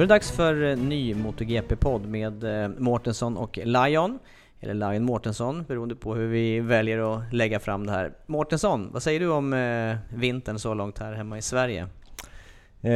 Då är det dags för eh, ny MotoGP-podd med eh, Mårtensson och Lion. Eller Lion Mårtensson, beroende på hur vi väljer att lägga fram det här. Mårtensson, vad säger du om eh, vintern så långt här hemma i Sverige? Eh,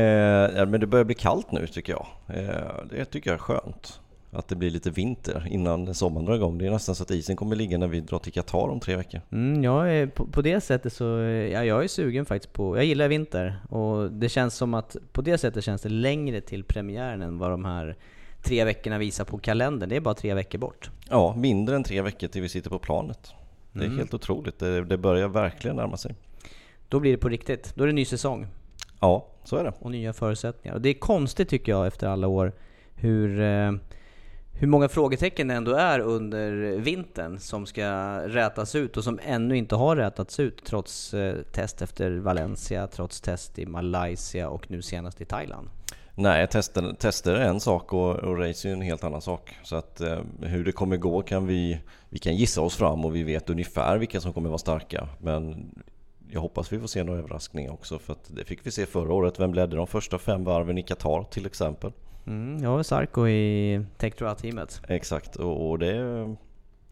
ja, men det börjar bli kallt nu tycker jag. Eh, det tycker jag är skönt. Att det blir lite vinter innan sommaren drar igång. Det är nästan så att isen kommer ligga när vi drar till Qatar om tre veckor. Mm, är, på, på det sättet så, ja, jag är sugen faktiskt på, jag gillar vinter. Och det känns som att på det sättet känns det längre till premiären än vad de här tre veckorna visar på kalendern. Det är bara tre veckor bort. Ja, mindre än tre veckor till vi sitter på planet. Det är Mm. helt otroligt. Det, det börjar verkligen närma sig. Då blir det på riktigt. Då är det ny säsong. Ja, så är det. och nya förutsättningar. Och det är konstigt tycker jag efter alla år hur, eh, hur många frågetecken det ändå är under vintern som ska rätas ut och som ännu inte har rätats ut trots eh, test efter Valencia, trots test i Malaysia och nu senast i Thailand. Nej, tester, tester är en sak och, och race är en helt annan sak. Så att eh, hur det kommer gå kan vi, vi kan gissa oss fram och vi vet ungefär vilka som kommer vara starka. Men jag hoppas vi får se några överraskningar också för att det fick vi se förra året. Vem ledde de första fem varven i Qatar till exempel? Mm, jag har Sarko i Tektroa-teamet. Exakt, och, och det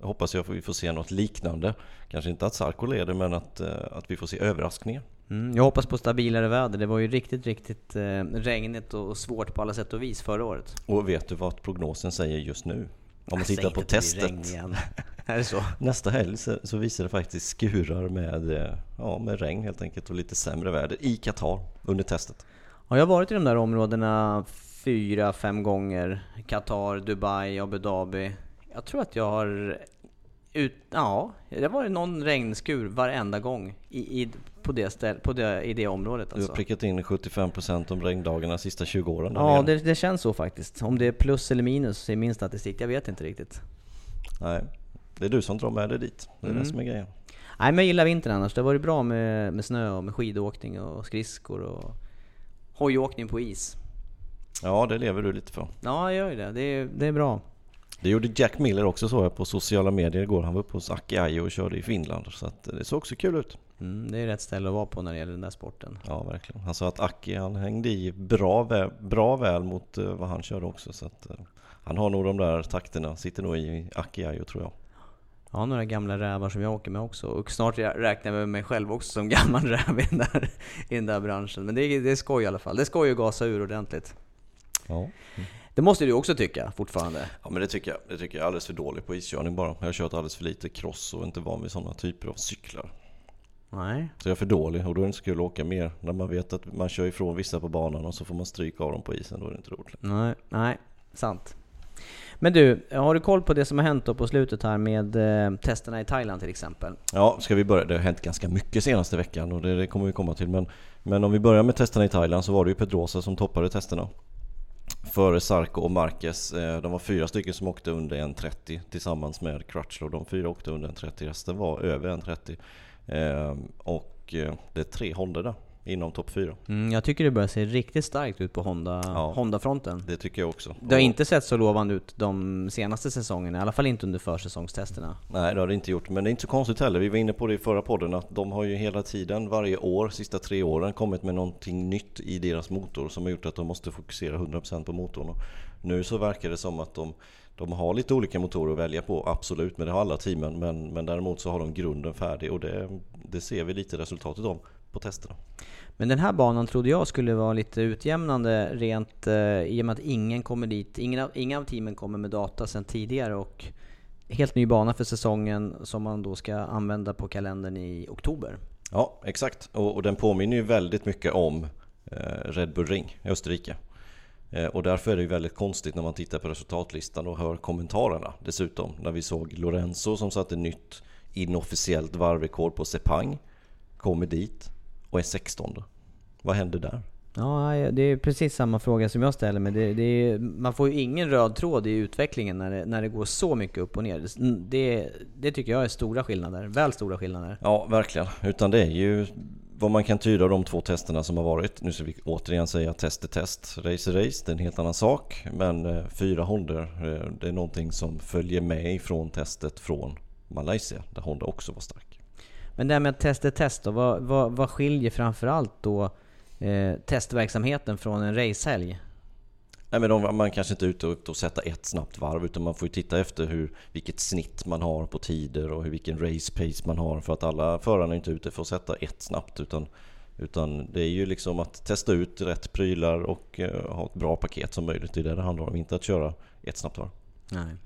hoppas jag vi får se något liknande. Kanske inte att Sarko leder men att, eh, att vi får se överraskningar. Mm, jag hoppas på stabilare väder. Det var ju riktigt, riktigt eh, regnigt och svårt på alla sätt och vis förra året. Och vet du vad prognosen säger just nu? Om man Säg tittar på testet. är det så? Nästa helg så, så visar det faktiskt skurar med, eh, ja, med regn helt enkelt och lite sämre väder i Qatar under testet. Ja, jag har varit i de där områdena fyra, fem gånger. Qatar, Dubai, Abu Dhabi. Jag tror att jag har... Ut, ja, det var någon regnskur varenda gång i, i, på det ställ, på det, i det området. Du Alltså. har prickat in 75% om regndagarna de sista 20 åren Ja, det, det känns så faktiskt. Om det är plus eller minus i min statistik, jag vet inte riktigt. Nej, det är du som drar med dig dit. Det är Mm. det som är grejen. Nej, men jag gillar vintern annars. Det har varit bra med, med snö och med skidåkning och skridskor och hojåkning på is. Ja, det lever du lite för. Ja, jag gör ju det. Det är, det är bra. Det gjorde Jack Miller också så jag på sociala medier igår. Han var uppe hos Aki Ajo och körde i Finland. Så att det såg också kul ut. Mm, det är rätt ställe att vara på när det gäller den där sporten. Ja, verkligen. Han sa att Aki han hängde i bra, väl, bra väl mot eh, vad han körde också. Så att, eh, han har nog de där takterna. Sitter nog i Aki Ajo tror jag. Jag har några gamla rävar som jag åker med också och snart räknar jag med mig själv också som gammal räv i den där, i den där branschen. Men det är, det är skoj i alla fall. Det är skoj att gasa ur ordentligt. Ja. Det måste du också tycka fortfarande. Ja men det tycker jag. Det tycker jag är alldeles för dålig på iskörning bara. Jag har kört alldeles för lite cross och inte van vid sådana typer av cyklar. Nej. Så jag är för dålig och då är det inte så kul att åka mer. När man vet att man kör ifrån vissa på banan och så får man stryk av dem på isen. Då är det inte roligt. Nej, nej. Sant. Men du, har du koll på det som har hänt då på slutet här med eh, testerna i Thailand till exempel? Ja, ska vi börja? Det har hänt ganska mycket senaste veckan och det, det kommer vi komma till. Men, men om vi börjar med testerna i Thailand så var det ju Pedrosa som toppade testerna. Före Sarko och Marquez. Eh, de var fyra stycken som åkte under 1.30 tillsammans med Crutchlow. De fyra åkte under 1.30, resten var över 1.30. Ehm, och eh, det är tre Honda där inom topp 4. Mm, jag tycker det börjar se riktigt starkt ut på Honda, Ja. Honda-fronten. Det tycker jag också. Det har inte sett så lovande ut de senaste säsongerna, i alla fall inte under försäsongstesterna. Nej det har det inte gjort, men det är inte så konstigt heller. Vi var inne på det i förra podden att de har ju hela tiden, varje år, sista tre åren, kommit med någonting nytt i deras motor som har gjort att de måste fokusera 100% på motorn. Och nu så verkar det som att de, de har lite olika motorer att välja på, absolut, men det har alla teamen. Men, men däremot så har de grunden färdig och det, det ser vi lite resultatet av på testerna. Men den här banan trodde jag skulle vara lite utjämnande rent eh, i och med att ingen kommer dit, ingen av, inga av teamen kommer med data sedan tidigare och helt ny bana för säsongen som man då ska använda på kalendern i oktober. Ja, exakt. Och, och den påminner ju väldigt mycket om eh, Red Bull Ring i Österrike. Eh, och därför är det ju väldigt konstigt när man tittar på resultatlistan och hör kommentarerna dessutom. När vi såg Lorenzo som satte nytt inofficiellt varvrekord på Sepang. Kommer dit och är 16 Vad händer där? Ja, det är precis samma fråga som jag ställer mig. Det, det är, man får ju ingen röd tråd i utvecklingen när det, när det går så mycket upp och ner. Det, det tycker jag är stora skillnader, väl stora skillnader. Ja, verkligen. Utan det är ju vad man kan tyda av de två testerna som har varit. Nu ska vi återigen säga test är test, race är race. Det är en helt annan sak. Men eh, fyra Honda, eh, det är någonting som följer med ifrån testet från Malaysia, där Honda också var stark. Men det här med att test är test då, vad, vad, vad skiljer framförallt då eh, testverksamheten från en racehelg? Nej, men de, man kanske inte är ute och, och sätta ett snabbt varv utan man får ju titta efter hur, vilket snitt man har på tider och hur, vilken race pace man har för att alla förarna är inte ute för att sätta ett snabbt utan, utan det är ju liksom att testa ut rätt prylar och eh, ha ett bra paket som möjligt. Det är det det handlar om, inte att köra ett snabbt varv. Nej.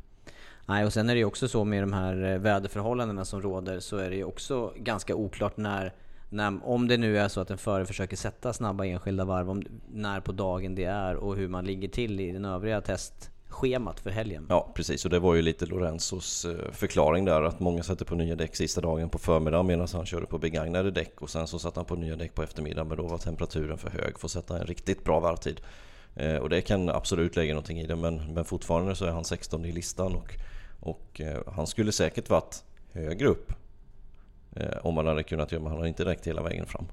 Nej, och sen är det ju också så med de här eh, väderförhållandena som råder så är det ju också ganska oklart när, när om det nu är så att en förare försöker sätta snabba enskilda varv, om, när på dagen det är och hur man ligger till i den övriga testschemat för helgen. Ja precis, och det var ju lite Lorenzos eh, förklaring där att många sätter på nya däck sista dagen på förmiddagen medan han körde på begagnade däck och sen så satte han på nya däck på eftermiddagen men då var temperaturen för hög för att sätta en riktigt bra varvtid. Eh, Och det kan absolut lägga någonting i det men, men fortfarande så är han 16 i listan och, och eh, han skulle säkert varit högre upp eh, om han hade kunnat göra men han har inte räckt hela vägen fram.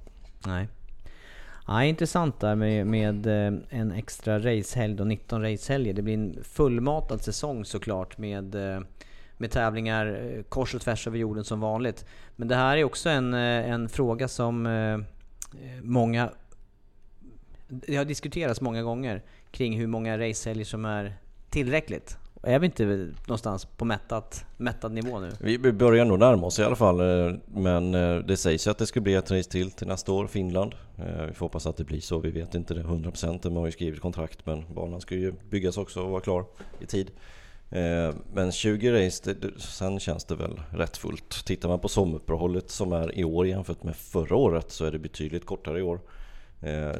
Nej. Ja, intressant där med, med eh, en extra racehelg då, 19 racehelger. Det blir en fullmatad säsong såklart med, med tävlingar kors och tvärs över jorden som vanligt. Men det här är också en, en fråga som många... Det har diskuterats många gånger kring hur många racehelger som är tillräckligt. Är vi inte någonstans på mättat, mättad nivå nu? Vi börjar nog närma oss i alla fall eh, men eh, det sägs ju att det ska bli ett race till till nästa år, Finland. Eh, Vi får hoppas att det blir så, vi vet inte det 100% de har ju skrivit kontrakt men banan ska ju byggas också och vara klar i tid. Men 20 race, det, sen känns det väl rätt fullt. Tittar man på sommaruppehållet som är i år jämfört med förra året så är det betydligt kortare i år.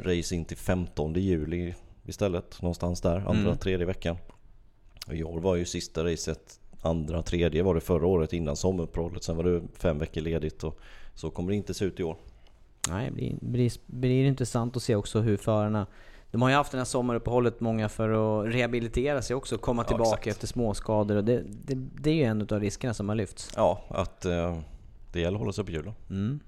Race in till 15 juli istället, någonstans där, andra, Mm. tredje veckan. I år var ju sista racet andra, tredje var det förra året innan sommaruppehållet. Sen var det fem veckor ledigt och så kommer det inte se ut i år. Nej, det blir, blir, blir intressant att se också hur förarna... De har ju haft det här sommaruppehållet många för att rehabilitera sig också, komma Ja, tillbaka exakt. efter småskador och det, det, det är ju en av riskerna som har lyfts. Ja, att eh, det gäller att hålla sig på hjulen Mm.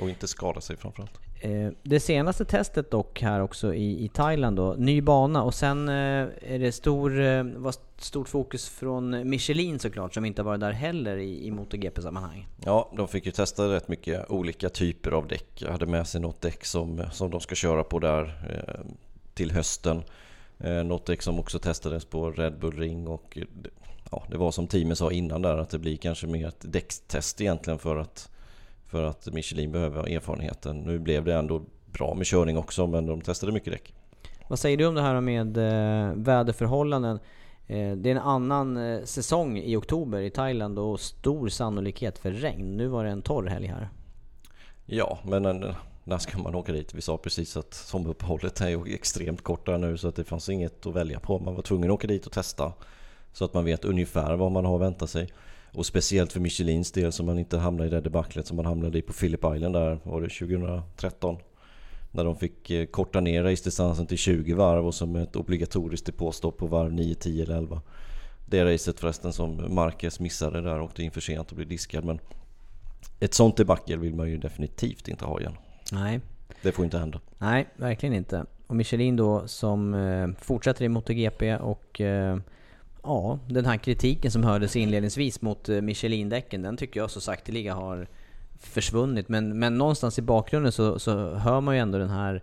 och inte skada sig framförallt. Eh, det senaste testet dock här också i, i Thailand då, ny bana och sen eh, är det stor, eh, var stort fokus från Michelin såklart som inte har varit där heller i, i MotoGP-sammanhang. Ja, de fick ju testa rätt mycket olika typer av däck. Jag hade med sig något däck som, som de ska köra på där till hösten. Något däck som också testades på Red Bull Ring och det- ja, det var som teamet sa innan där att det blir kanske mer ett däckstest egentligen för att, för att Michelin behöver erfarenheten. Nu blev det ändå bra med körning också men de testade mycket däck. Vad säger du om det här med eh, väderförhållanden? Eh, det är en annan eh, säsong i oktober i Thailand och stor sannolikhet för regn. Nu var det en torr helg här. Ja, men när ska man åka dit? Vi sa precis att sommaruppehållet är ju extremt kort där nu så att det fanns inget att välja på. Man var tvungen att åka dit och testa. Så att man vet ungefär vad man har att vänta sig. Och speciellt för Michelins del så man inte hamnar i det debaclet som man hamnade i på Phillip Island där, var det 2013? När de fick eh, korta ner racedistansen till 20 varv och som ett obligatoriskt depåstopp på varv 9, 10 eller 11. Det racet förresten som Marquez missade där, åkte in för sent och blev diskad. Men ett sånt debacle vill man ju definitivt inte ha igen. Nej. Det får inte hända. Nej, verkligen inte. Och Michelin då som eh, fortsätter i MotoGP och eh, ja, den här kritiken som hördes inledningsvis mot eh, Michelin-däcken, den tycker jag så sakteliga har försvunnit. Men, men någonstans i bakgrunden så, så hör man ju ändå den här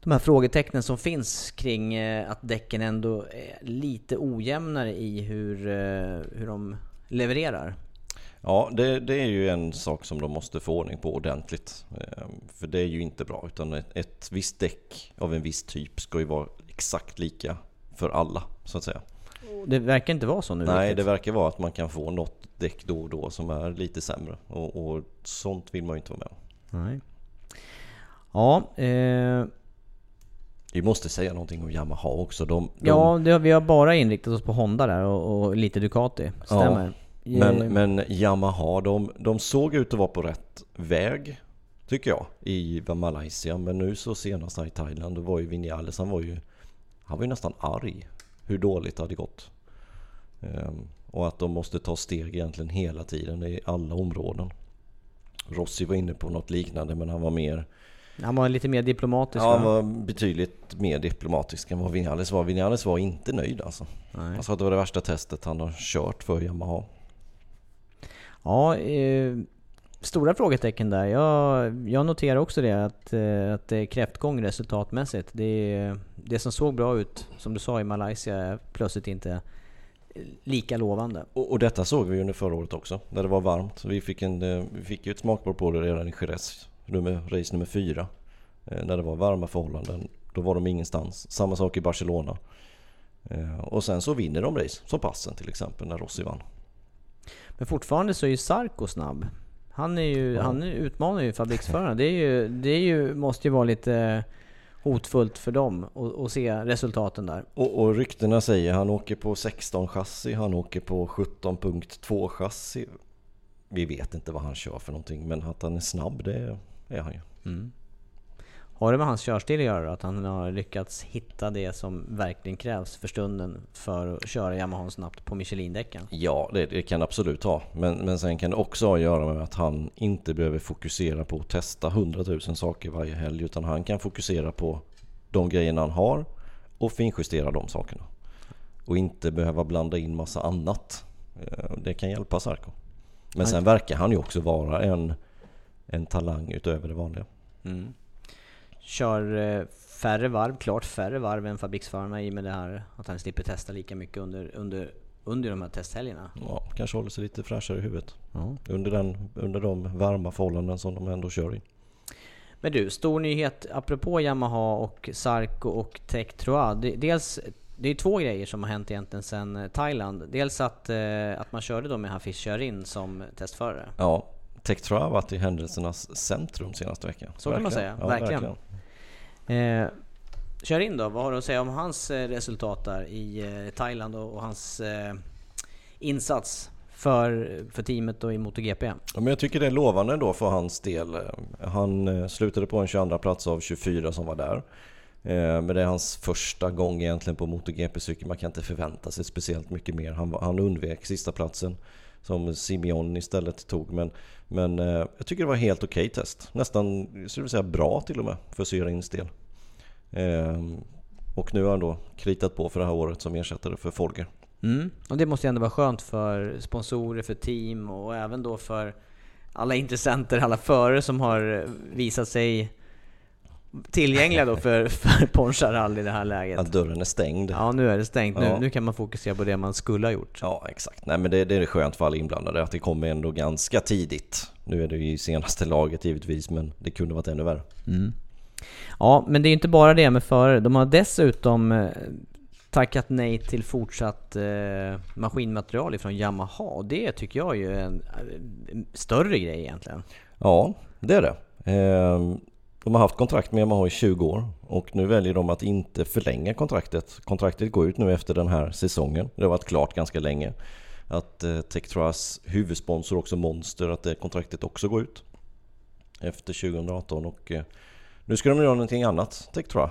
de här frågetecknen som finns kring eh, att däcken ändå är lite ojämnare i hur, eh, hur de levererar. Ja, det, det, är ju en sak som de måste få ordning på ordentligt. Ehm, för det är ju inte bra, utan ett, ett visst däck av en viss typ ska ju vara exakt lika för alla, så att säga. Det verkar inte vara så nu Nej, riktigt. det verkar vara att man kan få något däck då och då som är lite sämre. Och, och sånt vill man ju inte vara med om. Nej. Ja, eh, Vi måste säga någonting om Yamaha också. De, de, ja det, vi har bara inriktat oss på Honda där och, och lite Ducati. Stämmer. Men, Eh, men Yamaha, de, de såg ut att vara på rätt väg Tycker jag i Malaysia Men nu så senast här i Thailand Då var ju Vinales, han var ju Han var ju nästan arg Hur dåligt det hade gått. Ehm, Och att de måste ta steg egentligen hela tiden i alla områden. Rossi var inne på något liknande men han var mer Han var lite mer diplomatisk Ja, han va? var betydligt mer diplomatisk än vad Vinales var. Vinales var inte nöjd alltså. Nej. Han sa att det var det värsta testet han har kört för Yamaha. Ja, eh, stora frågetecken där. Jag, jag noterar också det att, eh, att det är kräftgång resultatmässigt. Det, det som såg bra ut, som du sa i Malaysia, är plötsligt inte lika lovande. Och, och detta såg vi under förra året också, när det var varmt. Vi fick, en, eh, vi fick ju ett smakprov på det redan i Jerez, nummer, race nummer fyra. Eh, När det var varma förhållanden, då var de ingenstans. Samma sak i Barcelona. Och sen så vinner de race, som passen till exempel, när Rossi vann. Men fortfarande så är ju Sarko snabb. Han, är ju, Ja. han utmanar ju fabriksförarna. Det, är ju, det är ju, måste ju vara lite hotfullt för dem att, att se resultaten där. Och, och ryktena säger han åker på 16 chassi, han åker på 17.2 chassi. Vi vet inte vad han kör för någonting, men att han är snabb, det är han ju. Har det med hans körstil att göra? Att han har lyckats hitta det som verkligen krävs för stunden för att köra Yamaha snabbt på Michelin-däcken? Ja, det, det kan det absolut ha. Men, men sen kan det också ha att göra med att han inte behöver fokusera på att testa 100 000 saker varje helg. Utan han kan fokusera på de grejerna han har och finjustera de sakerna. Och inte behöva blanda in massa annat. Eh, Det kan hjälpa Sarko. Men sen verkar han ju också vara en, en talang utöver det vanliga. Kör eh, färre varv, klart färre varv än fabriksförarna i och med det här att han slipper testa lika mycket under, under, under de här testhelgerna. Ja, kanske håller sig lite fräschare i huvudet. Ja. Under, den, under de varma förhållanden som de ändå kör i. Men du, stor nyhet apropå Yamaha och Sarko och Tech Trois. Dels, det är två grejer som har hänt egentligen sedan eh, Thailand. Dels att, eh, att man körde då med Hafiz Sharin som testförare. Ja, Tektra har varit i händelsernas centrum senaste veckan. Så kan man säga, verkligen. Eh, kör in då, vad har du att säga om hans eh, resultat där i eh, Thailand och, och hans eh, insats för, för teamet och i MotoGP? Ja, men jag tycker det är lovande då för hans del. Eh, han slutade på en 22 plats av 24 som var där. Men det är hans första gång egentligen på MotoGP-cykel. Man kan inte förvänta sig speciellt mycket mer. Han, han undvek sista platsen som Simeon istället tog. Men, men eh, jag tycker det var helt okej test. Nästan, jag skulle säga bra till och med för Syrins del. Eh, Och nu har han då kritat på för det här året som ersättare för Folger. Mm. Och det måste ju ändå vara skönt för sponsorer, för team och även då för alla intressenter, alla förare som har visat sig tillgängliga då för, för Porsche Rally i det här läget. Att dörren är stängd. Ja, nu är det stängt. Nu, Ja. nu kan man fokusera på det man skulle ha gjort. Ja, exakt. Nej, men det, det är skönt för alla inblandade att det kommer ändå ganska tidigt. Nu är det ju i senaste laget givetvis, men det kunde varit ännu värre. Ja, men det är ju inte bara det med förare. De har dessutom eh, tackat nej till fortsatt eh, maskinmaterial ifrån Yamaha. Och det tycker jag ju är en, en större grej egentligen. Ja, det är det. Ehm, de har haft kontrakt med Yamaha i 20 år och nu väljer de att inte förlänga kontraktet. Kontraktet går ut nu efter den här säsongen. Det har varit klart ganska länge. Att eh, Tektras huvudsponsor också Monster, att det kontraktet också går ut efter 2018 och eh, nu ska de göra någonting annat, Tektra.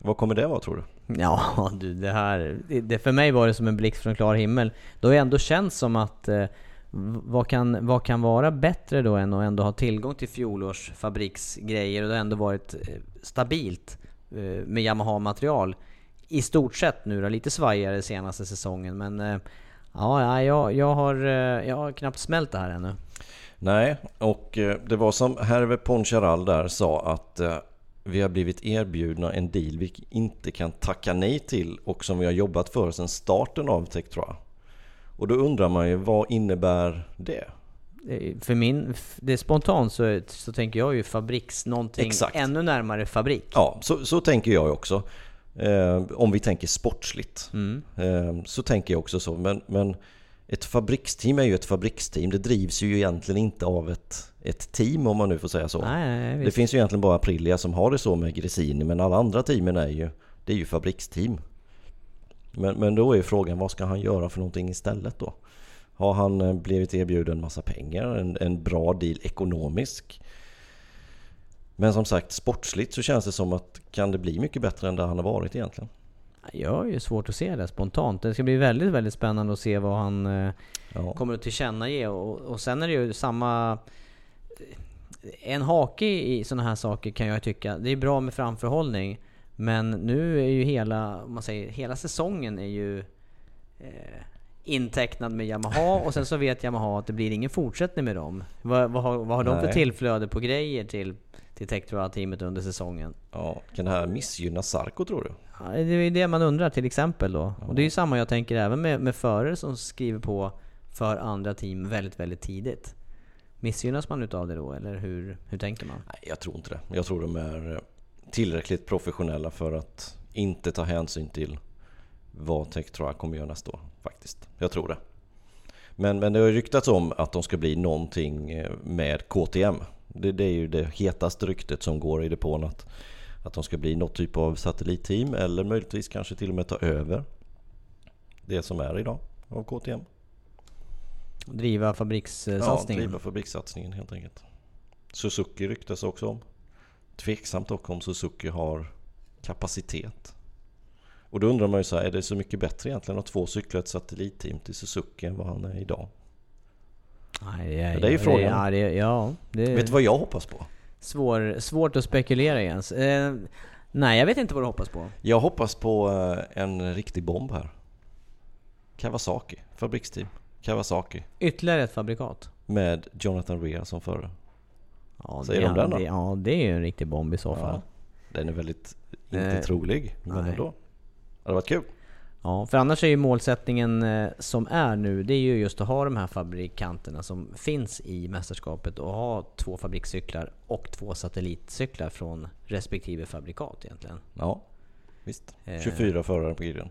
Vad kommer det vara tror du? Ja du, det här... Det, för mig var det som en blixt från klar himmel. Det har ju ändå känts som att eh, vad kan, vad kan vara bättre då än att ändå ha tillgång till fjolårs fabriksgrejer och det har ändå varit eh, stabilt eh, med Yamaha-material. I stort sett nu då, lite svajigare senaste säsongen men eh, ja, jag, jag, har, jag har knappt smält det här ännu. Nej, och det var som Herve Poncharal där sa att vi har blivit erbjudna en deal vi inte kan tacka nej till och som vi har jobbat för sedan starten av Tektroa. Och då undrar man ju, vad innebär det? För min, det är spontant så, så tänker jag ju fabriks, någonting Exakt. ännu närmare fabrik. Ja, så, så tänker jag också. Eh, om vi tänker sportsligt. Mm. Eh, så tänker jag också så. Men, men ett fabriksteam är ju ett fabriksteam. Det drivs ju egentligen inte av ett, ett team om man nu får säga så. Nej, nej, det finns ju egentligen bara Aprilia som har det så med Gresini. Men alla andra teamen är ju, det är ju fabriksteam. Men, men då är frågan, vad ska han göra för någonting istället då? Har han eh, blivit erbjuden massa pengar, en, en bra deal ekonomisk? Men som sagt, sportsligt så känns det som att kan det bli mycket bättre än det han har varit egentligen? Jag har ju svårt att se det spontant. Det ska bli väldigt, väldigt spännande att se vad han eh, ja. kommer att tillkännage. Och, och sen är det ju samma... En hake i sådana här saker kan jag tycka, det är bra med framförhållning. Men nu är ju hela, man säger, hela säsongen är ju eh, intecknad med Yamaha och sen så vet Yamaha att det blir ingen fortsättning med dem. Vad, vad har, vad har de för tillflöde på grejer till, till Tektroa-teamet under säsongen? Ja, kan det här missgynna Sarko tror du? Ja, det är det man undrar till exempel då. Ja. Och det är ju samma jag tänker även med, med förare som skriver på för andra team väldigt, väldigt tidigt. Missgynnas man utav det då, eller hur, hur tänker man? Nej, jag tror inte det. Jag tror de är tillräckligt professionella för att inte ta hänsyn till vad Tektroa kommer göra nästa år faktiskt. Jag tror det. Men, men det har ryktats om att de ska bli någonting eh, med KTM. Det, det är ju det hetaste ryktet som går i depån att, att de ska bli något typ av satellitteam eller möjligtvis kanske till och med ta över det som är idag av KTM. Driva fabrikssatsningen? Ja, driva fabrikssatsningen helt enkelt. Suzuki ryktas också om. Tveksamt dock om Suzuki har kapacitet. Och då undrar man ju så här, är det så mycket bättre egentligen att två cykla ett satellitteam till Suzuki än vad han är idag? Nej, det är, det är ju frågan. Ja, det, ja, det, vet du vad jag hoppas på? Svår, svårt att spekulera Jens. Eh, nej, jag vet inte vad du hoppas på. Jag hoppas på eh, en riktig bomb här. Kawasaki, fabriksteam. Kawasaki. Ytterligare ett fabrikat. Med Jonathan Rea som förare. Ja, Säger det, de den då? Det, ja, det är ju en riktig bomb i så fall. Ja, den är väldigt, inte eh, trolig, men nej. ändå. Det hade varit kul. Ja, för annars är ju målsättningen eh, som är nu, det är ju just att ha de här fabrikanterna som finns i mästerskapet och ha två fabrikscyklar och två satellitcyklar från respektive fabrikat egentligen. Ja, visst. 24 eh, förare på griden.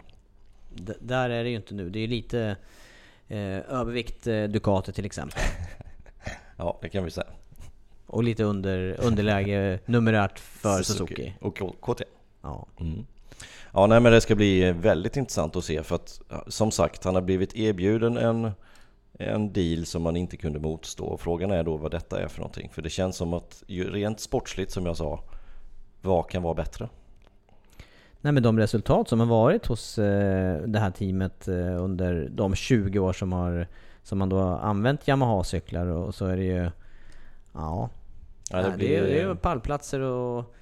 Där är det ju inte nu. Det är ju lite eh, övervikt eh, Ducati till exempel. ja, det kan vi säga. Och lite under, underläge numerärt för Suzuki. Och KT. Ja. Mm. Ja, nej, men det ska bli väldigt intressant att se för att som sagt, han har blivit erbjuden en, en deal som man inte kunde motstå. Frågan är då vad detta är för någonting. För det känns som att rent sportsligt som jag sa, vad kan vara bättre? Nej men de resultat som har varit hos eh, det här teamet eh, under de 20 år som, har, som man då har använt Yamaha-cyklar och så är det ju Ja. Ja det, blir... det, är, ju pallplatser och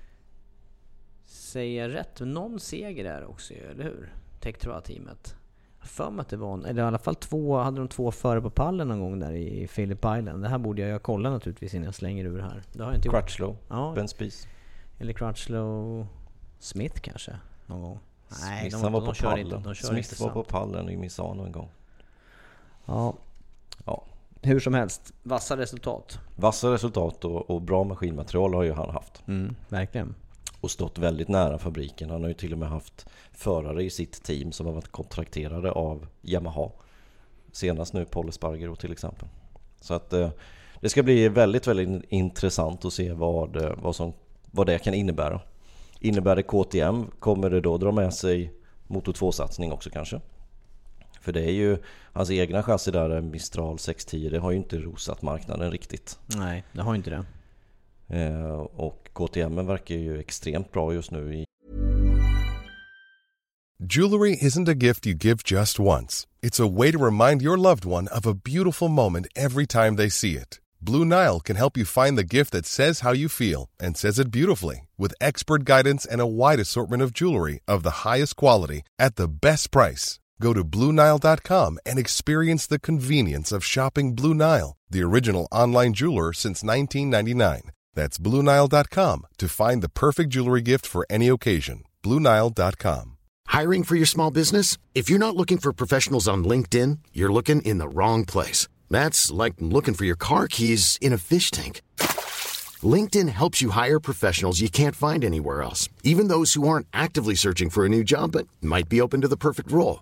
säga rätt. Någon seger där också eller hur? Tektroa-teamet. för mig att det var, eller i alla fall två, hade de två före på pallen någon gång där i Philip Island. Det här borde jag kolla naturligtvis innan jag slänger ur här. Det har jag inte gjort. Crutchlow, ja. Ben Spies. Eller Crutchlow Smith kanske, någon gång. Nej, de, de, var på pallen. Inte, de Smith var på pallen i Misano en gång. Ja. Ja, hur som helst, vassa resultat. Vassa resultat och, och bra maskinmaterial har ju han haft. Mm, verkligen. Och stått väldigt nära fabriken. Han har ju till och med haft förare i sitt team som har varit kontrakterade av Yamaha. Senast nu Paul Espargaro till exempel. Så att eh, det ska bli väldigt, väldigt intressant att se vad, eh, vad som vad det kan innebära. Innebär det KTM kommer det då dra med sig Motor 2-satsning också kanske? För det är ju hans egna chassi där, Mistral 610, det har ju inte rosat marknaden riktigt. Nej, det har ju inte det. Eh, och KTM verkar ju extremt bra just nu i Jewelry isn't a gift you give just once. It's a way to remind your loved one of a beautiful moment every time they see it. Blue Nile can help you find the gift that says how you feel and says it beautifully with expert guidance and a wide assortment of jewelry of the highest quality at the best price. Go to BlueNile.com and experience the convenience of shopping Blue Nile, the original online jeweler since 1999. That's BlueNile.com to find the perfect jewelry gift for any occasion. BlueNile.com. Hiring for your small business? If you're not looking for professionals on LinkedIn, you're looking in the wrong place. That's like looking for your car keys in a fish tank. LinkedIn helps you hire professionals you can't find anywhere else, even those who aren't actively searching for a new job but might be open to the perfect role.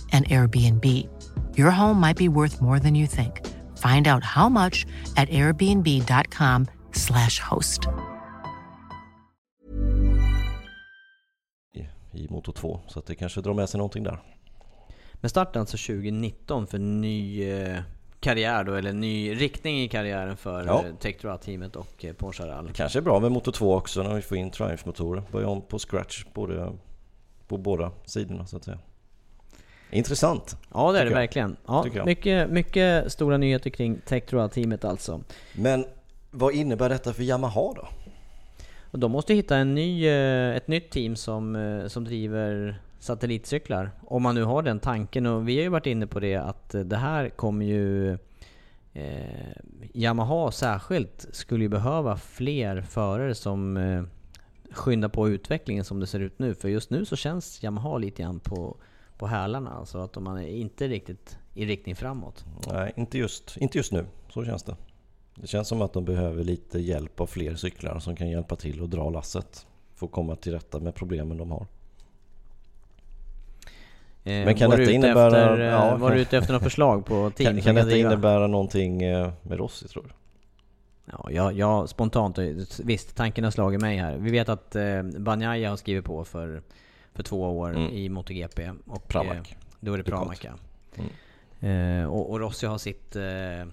an Airbnb. Your home might be worth more than you think. Find out how much at airbnb.com/slash host. i, i Motor 2. Så att det kanske drar med sig någonting där. Men starten alltså 2019 för ny eh, karriär då, eller ny riktning i karriären för Ja. ja. Tektroa-teamet och eh, Porsche Rall. Det kanske är bra med Motor 2 också när vi får in Triumph-motorer. Börja om på scratch både, på båda sidorna så att säga. Intressant. Ja det är det jag. verkligen. Ja, mycket, mycket stora nyheter kring Tektroa-teamet alltså. Men vad innebär detta för Yamaha då? Och de måste hitta en ny, eh, ett nytt team som, eh, som driver satellitcyklar. Om man nu har den tanken. Och vi har ju varit inne på det att eh, det här kommer ju... Eh, Yamaha särskilt skulle ju behöva fler förare som eh, skyndar på utvecklingen som det ser ut nu. För just nu så känns Yamaha lite grann på, på hälarna. Alltså att de är inte riktigt i riktning framåt. Nej, inte just, inte just nu. Så känns det. Det känns som att de behöver lite hjälp av fler cyklar som kan hjälpa till att dra lasset. För att komma till rätta med problemen de har. Eh, Men kan var detta innebära- Efter, eh, ja. Var du ute efter något förslag på team Kan, kan detta driva? innebära någonting eh, med Rossi tror du? Ja, jag, jag spontant, visst tanken har slagit mig här. Vi vet att eh, Banjaya har skrivit på för, för två år Mm. i MotoGP. Och, Pramac. Eh, då är det. Pramac ja. Eh, och, och Rossi har sitt eh,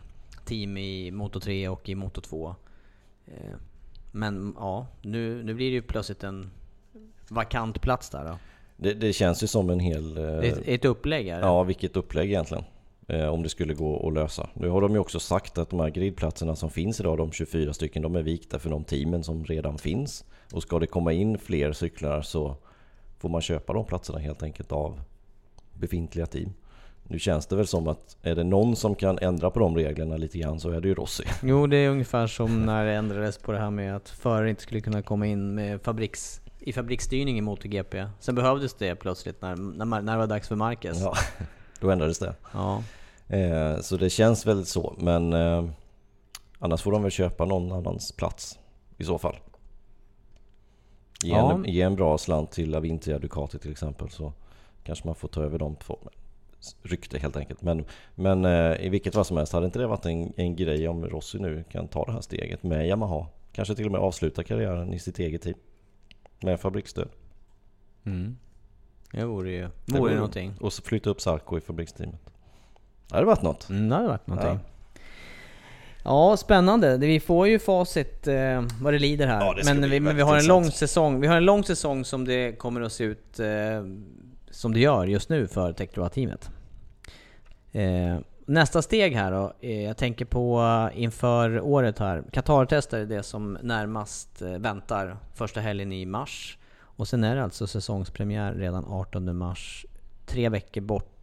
team i Moto 3 och i Moto 2. Eh, men ja, nu, nu blir det ju plötsligt en vakant plats där då. Det, det känns ju som en hel... Det är ett, ett upplägg här. Ja, vilket upplägg egentligen. Om det skulle gå att lösa. Nu har de ju också sagt att de här gridplatserna som finns idag, de 24 stycken, de är vikta för de teamen som redan finns. Och ska det komma in fler cyklar så får man köpa de platserna helt enkelt av befintliga team. Nu känns det väl som att är det någon som kan ändra på de reglerna lite grann så är det ju Rossi. Jo, det är ungefär som när det ändrades på det här med att förare inte skulle kunna komma in med fabriks, i fabriksstyrning i MotoGP. Sen behövdes det plötsligt när, när, när det var dags för Marquez. Ja, då ändrades det. Ja. Eh, så det känns väl så, men eh, annars får de väl köpa någon annans plats i så fall. Ge, Ja. en, ge en bra slant till Avintia Ducati till exempel så kanske man får ta över de två. Rykte helt enkelt. Men, men eh, i vilket fall som helst hade inte det varit en, en grej om Rossi nu kan ta det här steget med Yamaha. Kanske till och med avsluta karriären i sitt eget team. Med fabriksstöd. Mm. Det vore ju Det vore vore- någonting. Och så flytta upp Sarko i fabriksteamet. Det hade varit något. Mm, det hade varit någonting. Ja. Ja. spännande. Vi får ju facit eh, vad det lider här. Ja, det men vi, men vi har en lång säsong. Vi har en lång säsong som det kommer att se ut eh, som det gör just nu för Tektroa-teamet. Eh, nästa steg här då, eh, jag tänker på inför året här. Qatar-tester är det som närmast eh, väntar första helgen i mars. Och sen är det alltså säsongspremiär redan 18 mars. Tre veckor bort.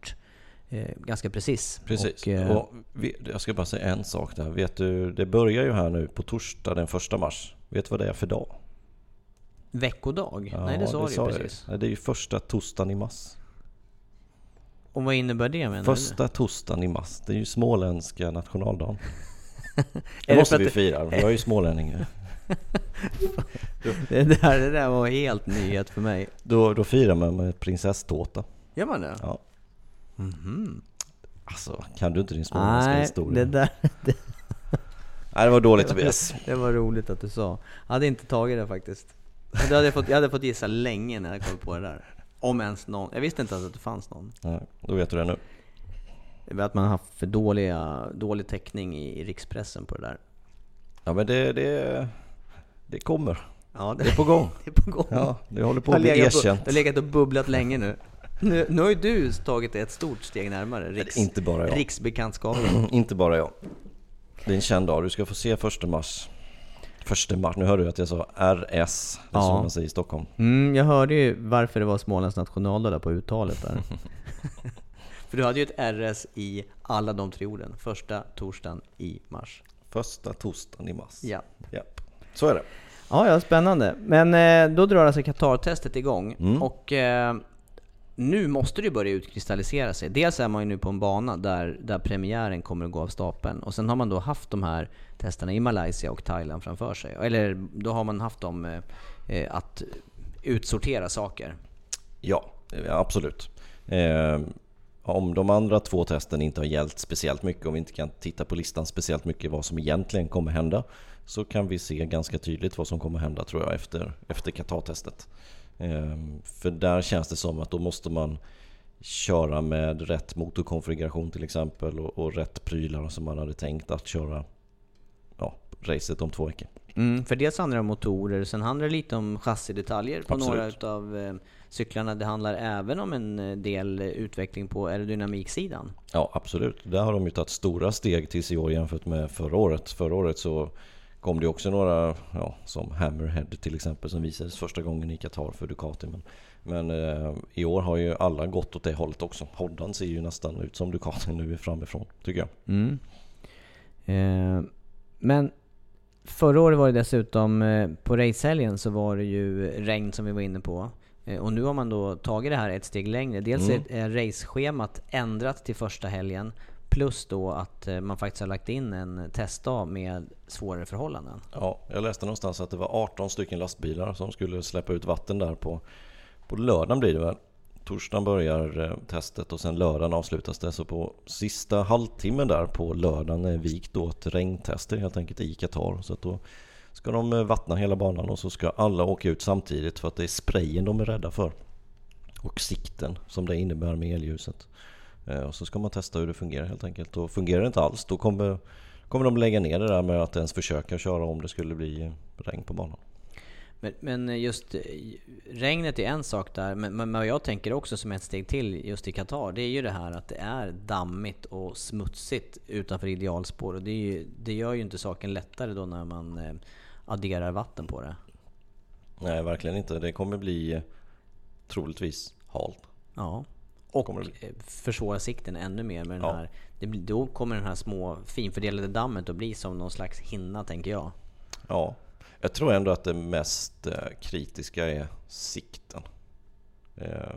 Eh, ganska precis. Precis. Och, eh, Och vi- jag ska bara säga en sak där. Vet du, det börjar ju här nu på torsdag den första mars. Vet du vad det är för dag? veckodag? Nej, det sa du ju jag. precis. Nej, det är ju första torsdagen i mars. Och vad innebär det menar Första torsdagen i mars. Det är ju småländska nationaldagen. Det det måste för vi fira. Jag är ju smålänning. du? Det där, det där var helt nyhet för mig. Då, då firar man med prinsesstårta. Gör man det? Ja. Mhm. Alltså, kan du inte din småländska Nej, historia? det där... Nej, det var dåligt Tobias. Det var roligt att du sa. Jag hade inte tagit det faktiskt. Det hade jag, fått, jag hade fått gissa länge när jag kom på det där. Om ens någon. Jag visste inte ens att det fanns någon. Nej, då vet du det nu. Det att man har haft för dåliga, dålig täckning i, i rikspressen på det där. Ja, men det, det, det kommer. Ja, Det är på gång. det är på gång. Ja, det håller på Det att bli erkänt. det har legat och bubblat länge nu. Nu, nu har ju du tagit ett stort steg närmare Riks, Inte bara jag. riksbekantskapen. Inte bara jag. Det är en känd dag. Du ska få se första mars. Första mars. Nu hörde du att jag sa RS. Det är Ja. så man säger i Stockholm. Mm, jag hörde ju varför det var Smålands nationaldag där på uttalet där. För du hade ju ett RS i alla de tre orden. Första torsdagen i mars. Första torsdagen i mars. Ja. Japp. Så är det. Ja, ja, spännande. Men eh, då drar alltså Qatar-testet igång. Mm. Och eh, nu måste det ju börja utkristallisera sig. Dels är man ju nu på en bana där, där premiären kommer att gå av stapeln. Och sen har man då haft de här testerna i Malaysia och Thailand framför sig. Eller då har man haft dem eh, eh att utsortera saker. Ja, eh, absolut. Eh, om de andra två testen inte har gällt speciellt mycket, om vi inte kan titta på listan speciellt mycket vad som egentligen kommer hända, så kan vi se ganska tydligt vad som kommer hända tror jag efter, efter Qatar-testet. Eh, för där känns det som att då måste man köra med rätt motorkonfiguration till exempel och, och rätt prylar som man hade tänkt att köra ja, racet om två veckor. Mm, för dels handlar det om motorer, sen handlar det lite om chassidetaljer på Absolut. några utav eh, cyklarna. Det handlar även om en eh, del utveckling på aerodynamiksidan. Ja, absolut. Där har de ju tagit stora steg tills i år jämfört med förra året. Förra året så kom det också några, ja, som Hammerhead till exempel, som visades första gången i Qatar för Ducati. Men, men eh, i år har ju alla gått åt det hållet också. Hoddan ser ju nästan ut som Ducati nu framifrån, tycker jag. Mm. Eh, men förra året var det dessutom, eh, på racehelgen så var det ju regn som vi var inne på. Eh, och nu har man då tagit det här ett steg längre. Dels Mm. är är raceschemat ändrat till första helgen. Plus då att eh, man faktiskt har lagt in en testdag med svårare förhållanden. Ja, jag läste någonstans att det var 18 stycken lastbilar som skulle släppa ut vatten där på, på lördagen blir det väl. Torsdagen börjar eh, testet och sen lördagen avslutas det. Så på sista halvtimmen där på lördagen är vikt åt regntester helt enkelt i Qatar. Så att då ska de eh, vattna hela banan och så ska alla åka ut samtidigt för att det är sprayen de är rädda för. Och sikten som det innebär med elljuset. Eh, Och så ska man testa hur det fungerar helt enkelt. Och fungerar det inte alls då kommer, kommer de lägga ner det där med att ens försöka köra om det skulle bli regn på banan. Men, men just eh, regnet är en sak där, men, men vad jag tänker också som ett steg till just i Qatar, det är ju det här att det är dammigt och smutsigt utanför idealspår. Och det, ju, det gör ju inte saken lättare då när man eh, adderar vatten på det. Nej, verkligen inte. Det kommer bli troligtvis halt. Ja. Och eh, försvåra sikten ännu mer med den Ja. här... Det, då kommer den här små finfördelade dammet att bli som någon slags hinna, tänker jag. Ja, jag tror ändå att det mest eh, kritiska är sikten. Eh,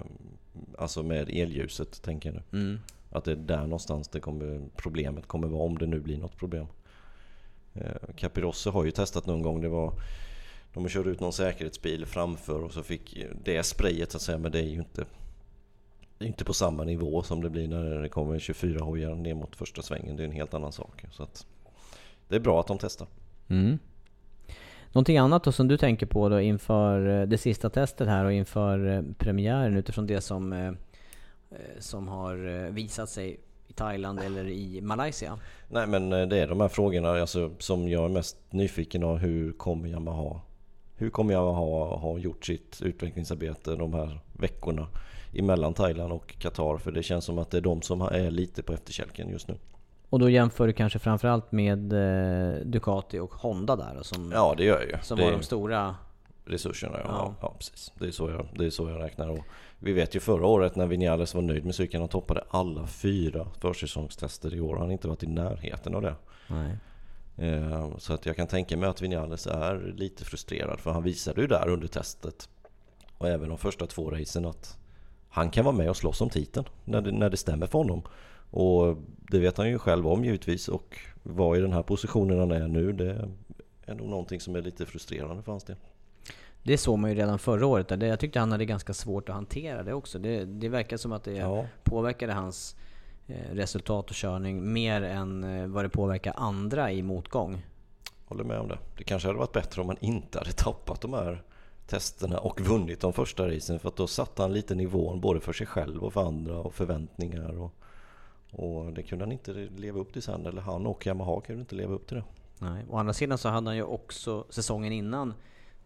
Alltså med elljuset tänker jag nu. Mm. Att det är där någonstans det kommer, problemet kommer vara om det nu blir något problem. Capirossi har ju testat någon gång. Det var, de körde ut någon säkerhetsbil framför och så fick det sprayet så att säga. Men det är ju inte, inte på samma nivå som det blir när det kommer 24 hojar ner mot första svängen. Det är en helt annan sak. Så att det är bra att de testar. Mm. Någonting annat då som du tänker på då inför eh, det sista testet här och inför eh, premiären utifrån det som, eh, som har visat sig i Thailand eller i Malaysia? Nej men det är de här frågorna alltså, som jag är mest nyfiken av. Hur kommer Yamaha hur kommer Yamaha ha gjort sitt utvecklingsarbete de här veckorna emellan Thailand och Qatar? För det känns som att det är de som är lite på efterkälken just nu. Och då jämför du kanske framförallt med eh, Ducati och Honda där som, Ja, det gör jag ju. som det var de stora. resurserna. Ja. Ja. Ja. precis. Det är, så jag, det är så jag räknar. Och vi vet ju förra året när Vinales var nöjd med cykeln, han toppade alla fyra försäsongstester i år. Han har inte varit i närheten av det. Nej. Eh, Så att jag kan tänka mig att Vinales är lite frustrerad för han visade ju där under testet och även de första två racen att han kan vara med och slåss om titeln när det, när det stämmer för honom. Och det vet han ju själv om givetvis och vara i den här positionen han är nu det är nog någonting som är lite frustrerande för hans del. Det såg man ju redan förra året. Där. Jag tyckte han hade ganska svårt att hantera det också. Det, det verkar som att det Ja. påverkade hans eh, resultat och körning mer än eh, vad det påverkar andra i motgång. Håller med om det. Det kanske hade varit bättre om han inte hade tappat de här testerna och vunnit de första racen för att då satte han lite nivån både för sig själv och för andra och förväntningar och, och det kunde han inte leva upp till sen eller han och Yamaha kunde inte leva upp till det. Nej. Å andra sidan så hade han ju också säsongen innan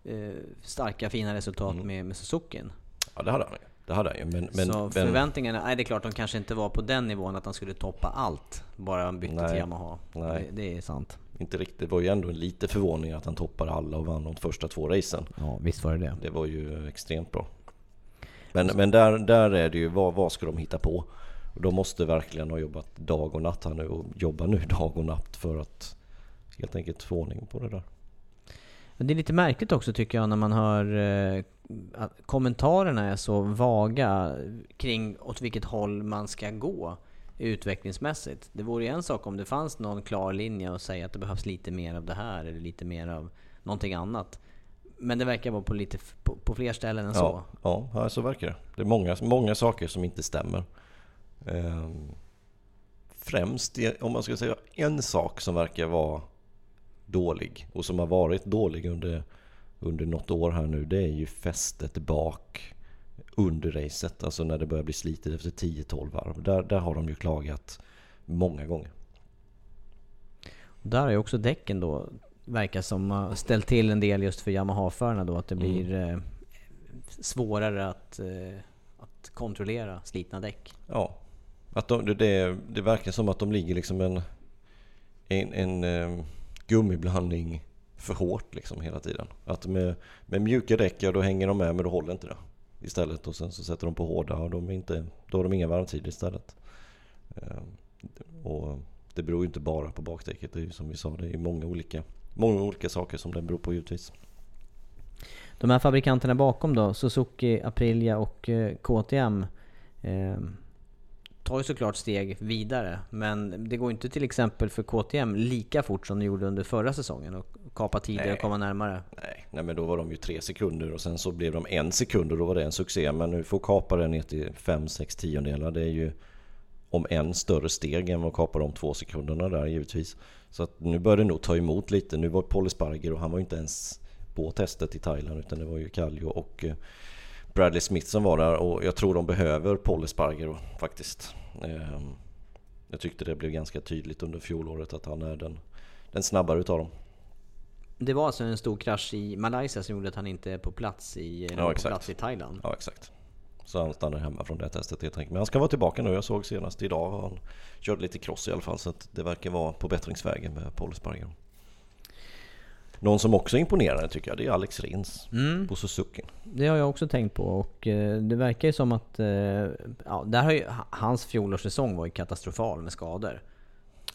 eh, starka fina resultat med, med Suzukin. Ja det hade han ju. Det hade han ju. Men, men, så men, förväntningarna, nej det är klart de kanske inte var på den nivån att han skulle toppa allt. Bara han bytte Nej. till Yamaha. Nej. Det, det är sant. Inte riktigt. Det var ju ändå en lite förvåning att han toppade alla och vann de första två racen. Ja, visst var det det. Det var ju extremt bra. Men, men där, där är det ju, vad, vad ska de hitta på? De måste verkligen ha jobbat dag och natt här nu och jobba nu dag och natt för att helt enkelt få ordning på det där. Men det är lite märkligt också tycker jag när man hör eh, att kommentarerna är så vaga kring åt vilket håll man ska gå utvecklingsmässigt. Det vore ju en sak om det fanns någon klar linje och säga att det behövs lite mer av det här eller lite mer av någonting annat. Men det verkar vara på, lite, på, på fler ställen än så. Ja, ja, ja, så verkar det. Det är många, många saker som inte stämmer. Ehm, främst, om man ska säga en sak som verkar vara dålig och som har varit dålig under, under något år här nu, det är ju fästet bak under racet. Alltså när det börjar bli slitet efter 10-12 varv. Där, där har de ju klagat många gånger. Där har ju också däcken då verkar som har ställt till en del just för Yamaha-förarna då. Att det blir eh, svårare att, eh, att kontrollera slitna däck. Ja, att de, det, det, det verkar som att de ligger liksom en, en, en eh, gummiblandning för hårt liksom hela tiden. Att med, med mjuka däck, ja då hänger de med men då håller inte det. Istället och sen så sätter de på hårda och de är inte, då har de inga varmtider istället. Ehm, och det beror ju inte bara på bakdäcket, det är ju som vi sa, det är många olika, många olika saker som det beror på givetvis. De här fabrikanterna bakom då, Suzuki, Aprilia och KTM eh, ehm, tar ju såklart steg vidare. Men det går inte till exempel för KTM lika fort som det gjorde under förra säsongen och kapa tider Nej. och komma närmare. Nej, nej, men då var de ju tre sekunder och sen så blev de en sekund och då var det en succé. Men nu får kapa den ner till fem, sex tiondelar. Det är ju om en större steg än att kapa de två sekunderna där givetvis. Så att nu börjar det nog ta emot lite. Nu var Paul Esparger och han var ju inte ens på testet i Thailand utan det var ju Kallio och eh, Bradley Smith som var där och jag tror de behöver Paul Esparger faktiskt. Ehm, Jag tyckte det blev ganska tydligt under fjolåret att han är den, den snabbare utav dem. Det var alltså en stor krasch i Malaysia som gjorde att han inte är på plats i, Ja, på plats i Thailand. Ja exakt. Så han stannar hemma från det testet helt enkelt. Men han ska vara tillbaka nu. Jag såg senast idag. Han körde lite cross i alla fall. Så att det verkar vara på bättringsvägen med Paul Espargaro. Någon som också är imponerande tycker jag, det är Alex Rins Mm. på Suzuki. Det har jag också tänkt på och eh, det verkar ju som att... eh, Ja, där har ju, hans fjolårssäsong var ju katastrofal med skador.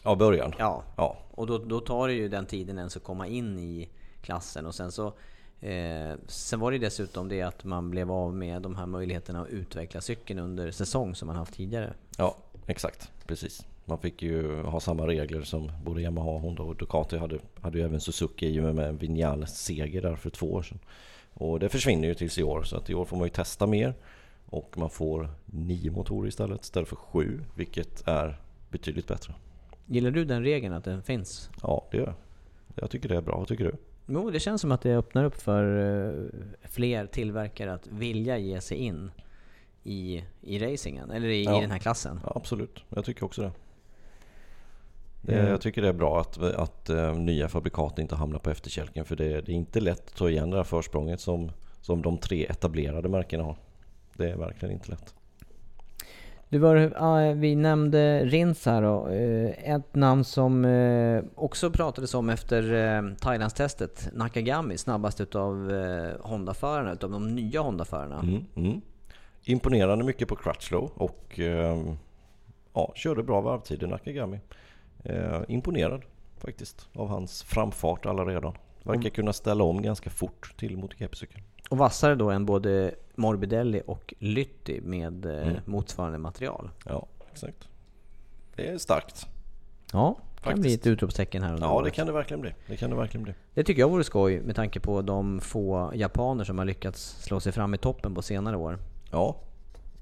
Ja, början. Ja, Ja, och då, då tar det ju den tiden ens att komma in i klassen och sen så... Eh, sen var det dessutom det att man blev av med de här möjligheterna att utveckla cykeln under säsong som man haft tidigare. ja exakt. Precis. Man fick ju ha samma regler som både Yamaha, Honda och Ducati hade. Hade ju även Suzuki i och med Vignales seger där för två år sedan. Och det försvinner ju tills i år. Så att i år får man ju testa mer. Och man får nio motorer istället, istället för sju. Vilket är betydligt bättre. Gillar du den regeln att den finns? Ja, det gör jag. Jag tycker det är bra. Vad tycker du? Jo, det känns som att det öppnar upp för eh, fler tillverkare att vilja ge sig in i, i racingen, eller i, Ja. i den här klassen. Ja, absolut. Jag tycker också det. det Mm. Jag tycker det är bra att, att eh, nya fabrikat inte hamnar på efterkälken. För det, det är inte lätt att ta igen det här försprånget som, som de tre etablerade märkena har. Det är verkligen inte lätt. Du var, ja, vi nämnde Rins här då. Eh, Ett namn som eh, också pratades om efter eh, Thailandstestet. Nakagami, snabbast utav Honda-förarna, utav de nya Honda-förarna. Mm, mm. Imponerande mycket på Crutchlow och ja, körde bra varvtider Nakagami. Imponerad faktiskt av hans framfart alla redan. Verkar Mm. kunna ställa om ganska fort till MotoGP-cykeln. Och vassare då än både Morbidelli och Lytti med eh, Mm. motsvarande material. Ja, exakt. Det är starkt. Ja, kan Faktiskt. bli ett utropstecken här Ja, det året. kan det verkligen bli. Det kan det verkligen bli. Det tycker jag vore skoj med tanke på de få japaner som har lyckats slå sig fram i toppen på senare år. Ja.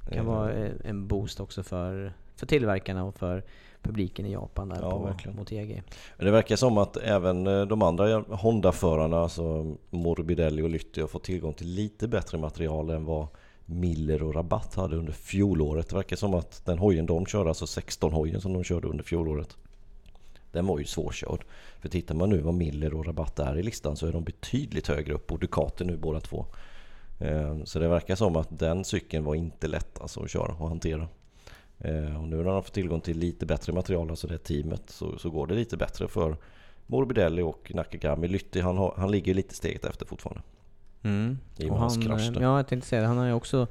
Det kan Eh, vara eh, en boost också för, för tillverkarna och för publiken i Japan där Ja, på verkligen. MotoGP. Men det verkar som att även eh, de andra Honda-förarna, alltså Morbidelli och Lytti, har fått tillgång till lite bättre material än vad Miller och Rabatt hade under fjolåret. Det verkar som att den hojen de körde, alltså 16-hojen som de körde under fjolåret, den var ju svårkörd. För tittar man nu vad Miller och Rabatt är i listan så är de betydligt högre upp och Ducati nu båda två. Eh, Så det verkar som att den cykeln var inte lätt alltså att köra och hantera. Eh, Och nu när de får tillgång till lite bättre material, alltså det teamet, så, så går det lite bättre för Morbidelli och Nakagami. Lytti han, har, han ligger lite steget efter fortfarande. Mm. I och med hans han, krasch eh, där. ja, jag tänkte säga det. Han har ju också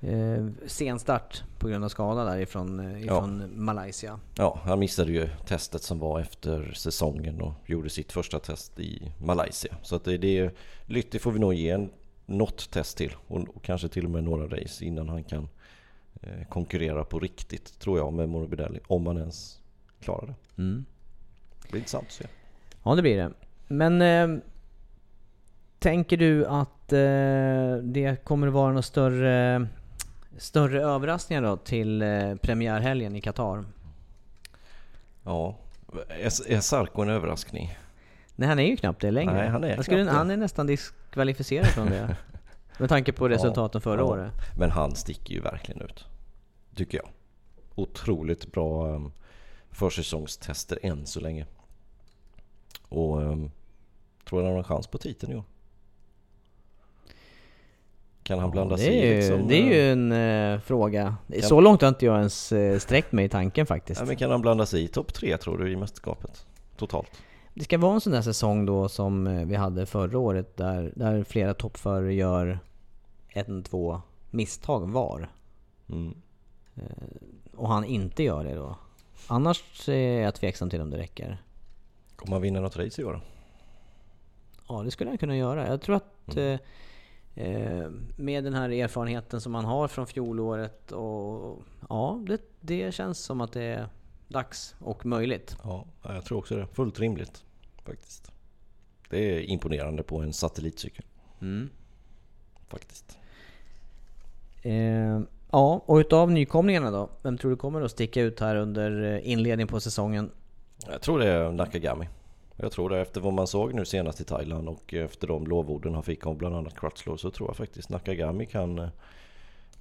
eh, sen start på grund av skada därifrån eh, ifrån Malaysia. Ja, han missade ju testet som var efter säsongen och gjorde sitt första test i Malaysia. Så att det, det är, Lytti får vi nog ge en, något test till och, och kanske till och med några race innan han kan konkurrera på riktigt, tror jag, med Morbidelli. Om han ens klarar det. Mm. Det blir intressant att se. Ja, det blir det. Men eh, tänker du att eh, det kommer att vara några större, större överraskningar då till eh, premiärhelgen i Qatar? Ja, är, är Sarko en överraskning? Nej, han är ju knappt det längre. Nej, han är Jag skulle, han är nästan diskvalificerad från det. Med tanke på resultaten förra ja. året. Men han sticker ju verkligen ut. Tycker jag. Otroligt bra um, försäsongstester än så länge. Och um, tror han har en chans på titeln i år? Kan han blanda det, sig i liksom, det är ju eh, en eh, fråga. Kan- Så långt har inte jag ens eh, sträckt mig i tanken faktiskt. ja, men kan han blanda sig i topp tre tror du i mästerskapet? Totalt? Det ska vara en sån där säsong då som eh, vi hade förra året där, där flera toppförare gör en, två misstag var. Mm. Och han inte gör det då. Annars är jag tveksam till om det räcker. Kommer han vinna något race i år? Ja, det skulle han kunna göra. Jag tror att eh, eh, med den här erfarenheten som han har från fjolåret och ja, det, det känns som att det är dags och möjligt. Ja, jag tror också det. Fullt rimligt faktiskt. Det är imponerande på en satellitcykel. Mm. Faktiskt. Eh, ja, och utav nykomlingarna då? Vem tror du kommer att sticka ut här under eh, inledningen på säsongen? Jag tror det är Nakagami. Jag tror det efter vad man såg nu senast i Thailand och efter de lovorden han fick av bland annat Crutchlow så tror jag faktiskt Nakagami kan,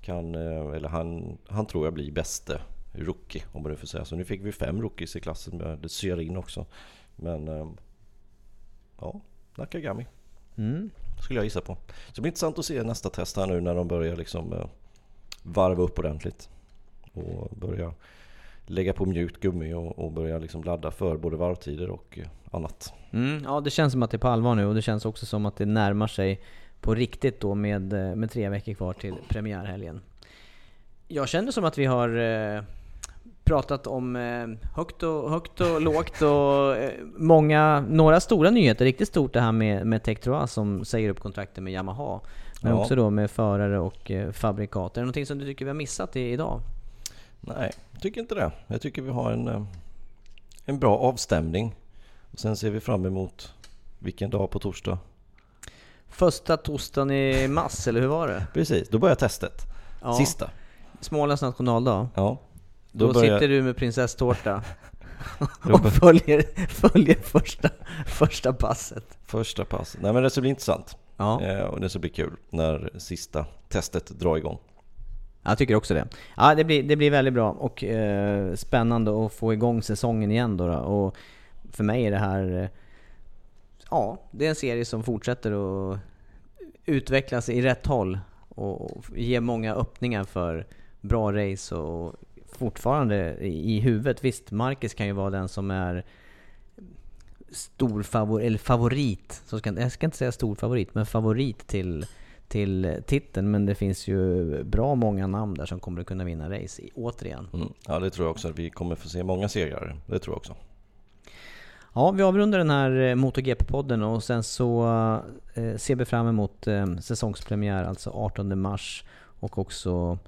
kan eller han, han tror jag blir bäste rookie om man nu får säga så. Nu fick vi fem rookies i klassen med Syarin också. Men eh, ja, Nakagami Mm. skulle jag gissa på. Så det blir intressant att se nästa test här nu när de börjar liksom eh, varva upp ordentligt. Och börja lägga på mjukt gummi och, och börja liksom ladda för både varvtider och eh, annat. Mm, ja, det känns som att det är på allvar nu och det känns också som att det närmar sig på riktigt då med, eh, med tre veckor kvar till premiärhelgen. Jag känner som att vi har pratat om eh, högt, och, högt och lågt och eh, många, några stora nyheter. Riktigt stort det här med, med Tektroa som säger upp kontrakten med Yamaha. Men Ja. också då med förare och eh, fabrikater. Är det någonting som du tycker vi har missat i, idag? Nej, jag tycker inte det. Jag tycker vi har en, en bra avstämning. Och sen ser vi fram emot vilken dag på torsdag? Första torsdagen i mars, eller hur var det? Precis, då börjar testet. Ja. Sista. Smålands nationaldag. Ja. Då, börjar- sitter du med prinsesstårta Då och följer, följer första, första passet. Första pass. Nej men det ska bli intressant. Ja, Eh, och det ska bli kul när sista testet drar igång. jag tycker också det. Ja, det blir, det blir väldigt bra och eh, spännande att få igång säsongen igen då. då. Och för mig är det här... Eh, ja, det är en serie som fortsätter att utvecklas i rätt håll och ge många öppningar för bra race och fortfarande i huvudet. Visst, Marcus kan ju vara den som är stor favor eller favorit. Så ska, jag ska inte säga stor favorit, men favorit till, till titeln. Men det finns ju bra många namn där som kommer att kunna vinna race återigen. Mm. Ja, det tror jag också. Vi kommer få se många segrar. Det tror jag också. Ja, vi avrundar den här eh, MotoGP-podden och sen så eh, ser vi fram emot eh, säsongspremiär, alltså 18 mars och också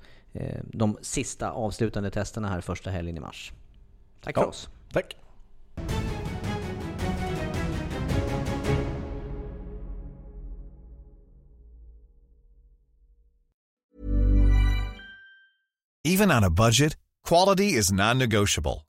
de sista avslutande testerna här första helgen i mars. Tack ja, för oss. Tack. Even on a budget, quality is non-negotiable.